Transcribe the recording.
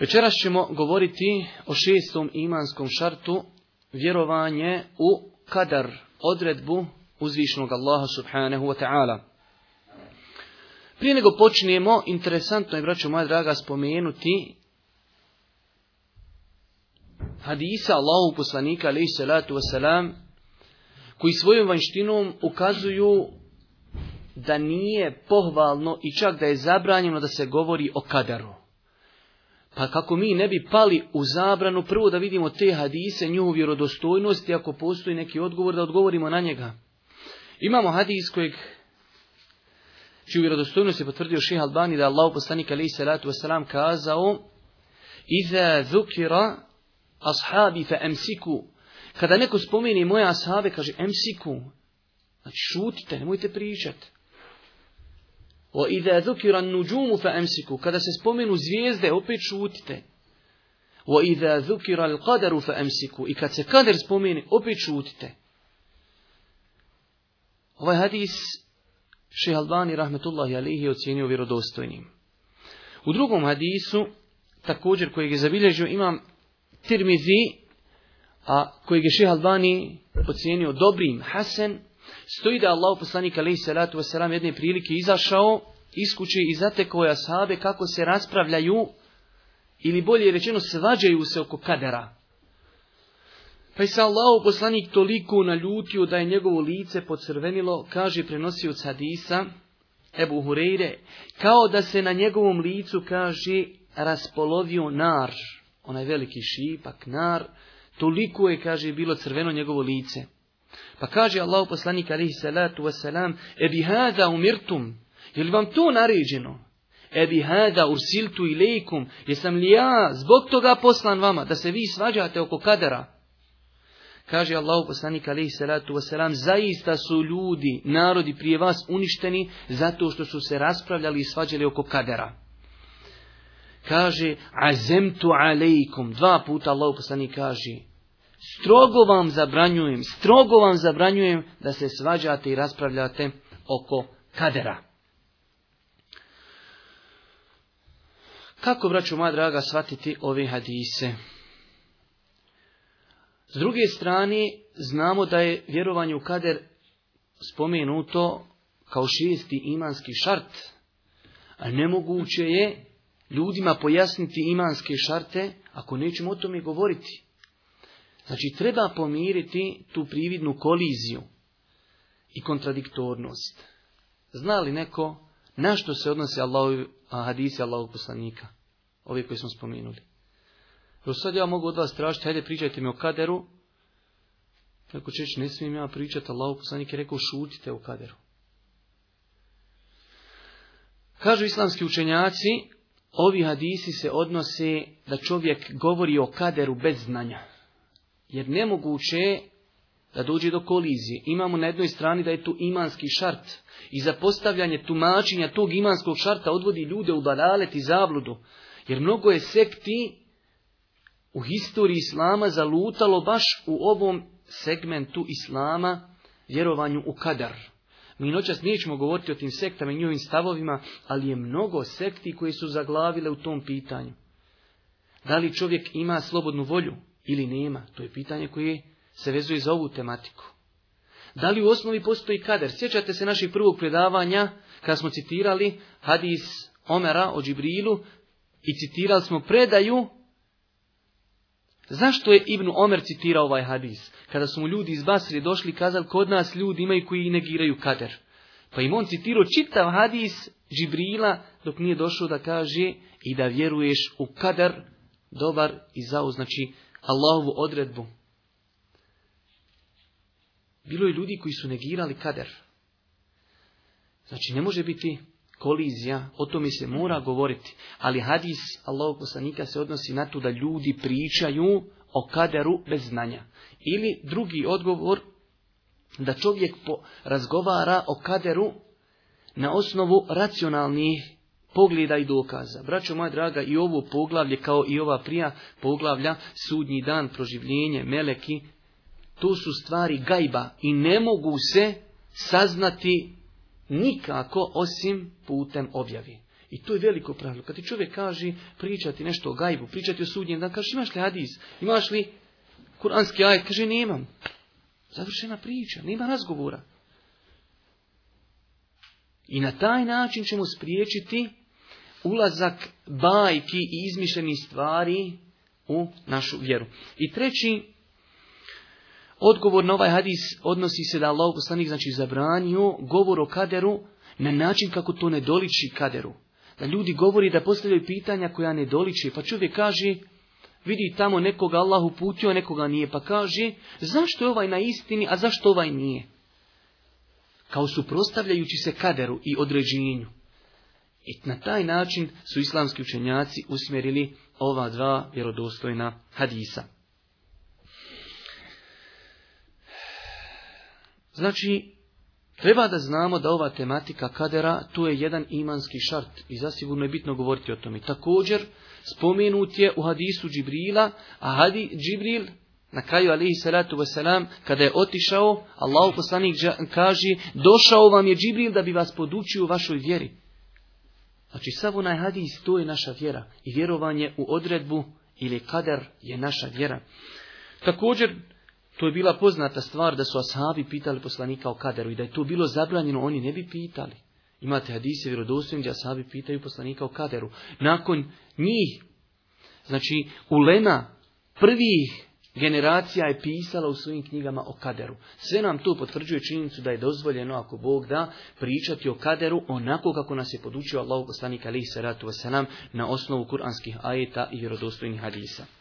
Večeras ćemo govoriti o šestom imanskom šartu, vjerovanje u kadar, odredbu uzvišnog Allaha subhanahu wa ta'ala. Prije nego počnemo, interesantno je, braćo moja draga, spomenuti hadisa Allahu poslanika, alaih salatu koji svojom vanjštinom ukazuju da nije pohvalno i čak da je zabranjeno da se govori o kadaru. Pa kako mi ne bi pali u zabranu, prvo da vidimo te hadise, nju vjerodostojnost i ako postoji neki odgovor, da odgovorimo na njega. Imamo hadis kojeg čiju vjerodostojnost je potvrdio ših Albani da Allah poslanik alaih salatu wasalam kazao Iza zukira ashabi fa emsiku Kada neko spomeni moje ashabe, kaže emsiku, znači šutite, nemojte pričati. O وَإِذَا nuđumu fa emsiku. Kada se spomenu zvijezde, opet šutite. وَإِذَا ذُكِرَ fa emsiku, I kad se kader spomeni, opet šutite. Ovaj hadis Šeh Albani rahmetullahi alihi je ocijenio vjerodostojnim. U drugom hadisu, također kojeg je zabilježio imam Tirmizi, a kojeg je Šeh Albani ocijenio dobrim hasen stoji da je Allah poslanik alaihi salatu jedne prilike izašao iz kuće i zatekao je kako se raspravljaju ili bolje rečeno svađaju se oko kadera. Pa je se Allah poslanik toliko naljutio da je njegovo lice pocrvenilo, kaže prenosioc hadisa Ebu Hureyre, kao da se na njegovom licu, kaže, raspolovio nar, onaj veliki šipak, nar, toliko je, kaže, bilo crveno njegovo lice. Pa kaže Allah poslanik alaihi salatu wasalam, ebi hada umirtum, je li vam to naređeno? Ebi hada ursiltu ilaikum, jesam li ja zbog toga poslan vama, da se vi svađate oko kadera? Kaže Allah poslanik alaihi salatu wasalam, zaista su ljudi, narodi prije vas uništeni zato što su se raspravljali i svađali oko kadera. Kaže, azemtu alaikum, dva puta Allah poslanik kaže, Strogo vam zabranjujem, strogo vam zabranjujem da se svađate i raspravljate oko kadera. Kako, braću moja draga, shvatiti ove hadise? S druge strane, znamo da je vjerovanje u kader spomenuto kao šesti imanski šart, a nemoguće je ljudima pojasniti imanske šarte ako nećemo o tome govoriti. Znači, treba pomiriti tu prividnu koliziju i kontradiktornost. Zna li neko na što se odnose Allahovi, hadisi Allahog poslanika? Ovi koji smo spomenuli. Jer sad ja mogu od vas tražiti, hajde pričajte mi o kaderu. Neko će ne smijem ja pričati, Allahog je rekao šutite o kaderu. Kažu islamski učenjaci, ovi hadisi se odnose da čovjek govori o kaderu bez znanja. Jer nemoguće je da dođe do kolizije. Imamo na jednoj strani da je tu imanski šart. I za postavljanje tumačenja tog imanskog šarta odvodi ljude u balalet i zabludu. Jer mnogo je sekti u historiji Islama zalutalo baš u ovom segmentu Islama vjerovanju u kadar. Mi noćas nećemo govoriti o tim sektama i njihovim stavovima, ali je mnogo sekti koje su zaglavile u tom pitanju. Da li čovjek ima slobodnu volju? ili nema? To je pitanje koje se vezuje za ovu tematiku. Da li u osnovi postoji kader? Sjećate se naših prvog predavanja kada smo citirali hadis Omera o Džibrilu i citirali smo predaju. Zašto je Ibnu Omer citirao ovaj hadis? Kada su mu ljudi iz Basri došli kazali kod nas ljudi imaju koji negiraju kader. Pa im on citirao čitav hadis Džibrila dok nije došao da kaže i da vjeruješ u kader dobar i zao znači Allahovu odredbu. Bilo je ljudi koji su negirali kader. Znači, ne može biti kolizija, o tome se mora govoriti. Ali hadis Allahog poslanika se odnosi na to da ljudi pričaju o kaderu bez znanja. Ili drugi odgovor, da čovjek po, razgovara o kaderu na osnovu racionalnih pogleda i dokaza. Braćo moja draga, i ovo poglavlje kao i ova prija poglavlja, sudnji dan, proživljenje, meleki, to su stvari gajba i ne mogu se saznati nikako osim putem objavi. I to je veliko pravilo. Kad ti čovjek kaže pričati nešto o gajbu, pričati o sudnjem dan, kaže imaš li hadis, imaš li kuranski ajet, kaže nemam. Završena priča, nema razgovora. I na taj način ćemo spriječiti ulazak bajki i izmišljenih stvari u našu vjeru. I treći odgovor na ovaj hadis odnosi se da Allah poslanik znači zabranio govor o kaderu na način kako to ne doliči kaderu. Da ljudi govori da postavljaju pitanja koja ne doliči, pa čovjek kaže vidi tamo nekoga Allah uputio, nekoga nije, pa kaže zašto je ovaj na istini, a zašto ovaj nije? Kao suprostavljajući se kaderu i određenju. I na taj način su islamski učenjaci usmjerili ova dva vjerodostojna hadisa. Znači, treba da znamo da ova tematika kadera, tu je jedan imanski šart i zasigurno je bitno govoriti o tome. Također, spomenut je u hadisu Džibrila, a hadi Džibril, na kraju alihi salatu wasalam, kada je otišao, Allah poslanik kaže, došao vam je Džibril da bi vas podučio u vašoj vjeri. Znači, sav onaj hadis, to je naša vjera. I vjerovanje u odredbu ili kader je naša vjera. Također, to je bila poznata stvar da su ashabi pitali poslanika o kaderu i da je to bilo zabranjeno, oni ne bi pitali. Imate hadise vjerodostojni gdje ashabi pitaju poslanika o kaderu. Nakon njih, znači ulema prvih generacija je pisala u svojim knjigama o kaderu. Sve nam to potvrđuje činjenicu da je dozvoljeno, ako Bog da, pričati o kaderu onako kako nas je podučio Allah poslanik alaihi salatu wasalam na osnovu kuranskih ajeta i vjerodostojnih hadisa.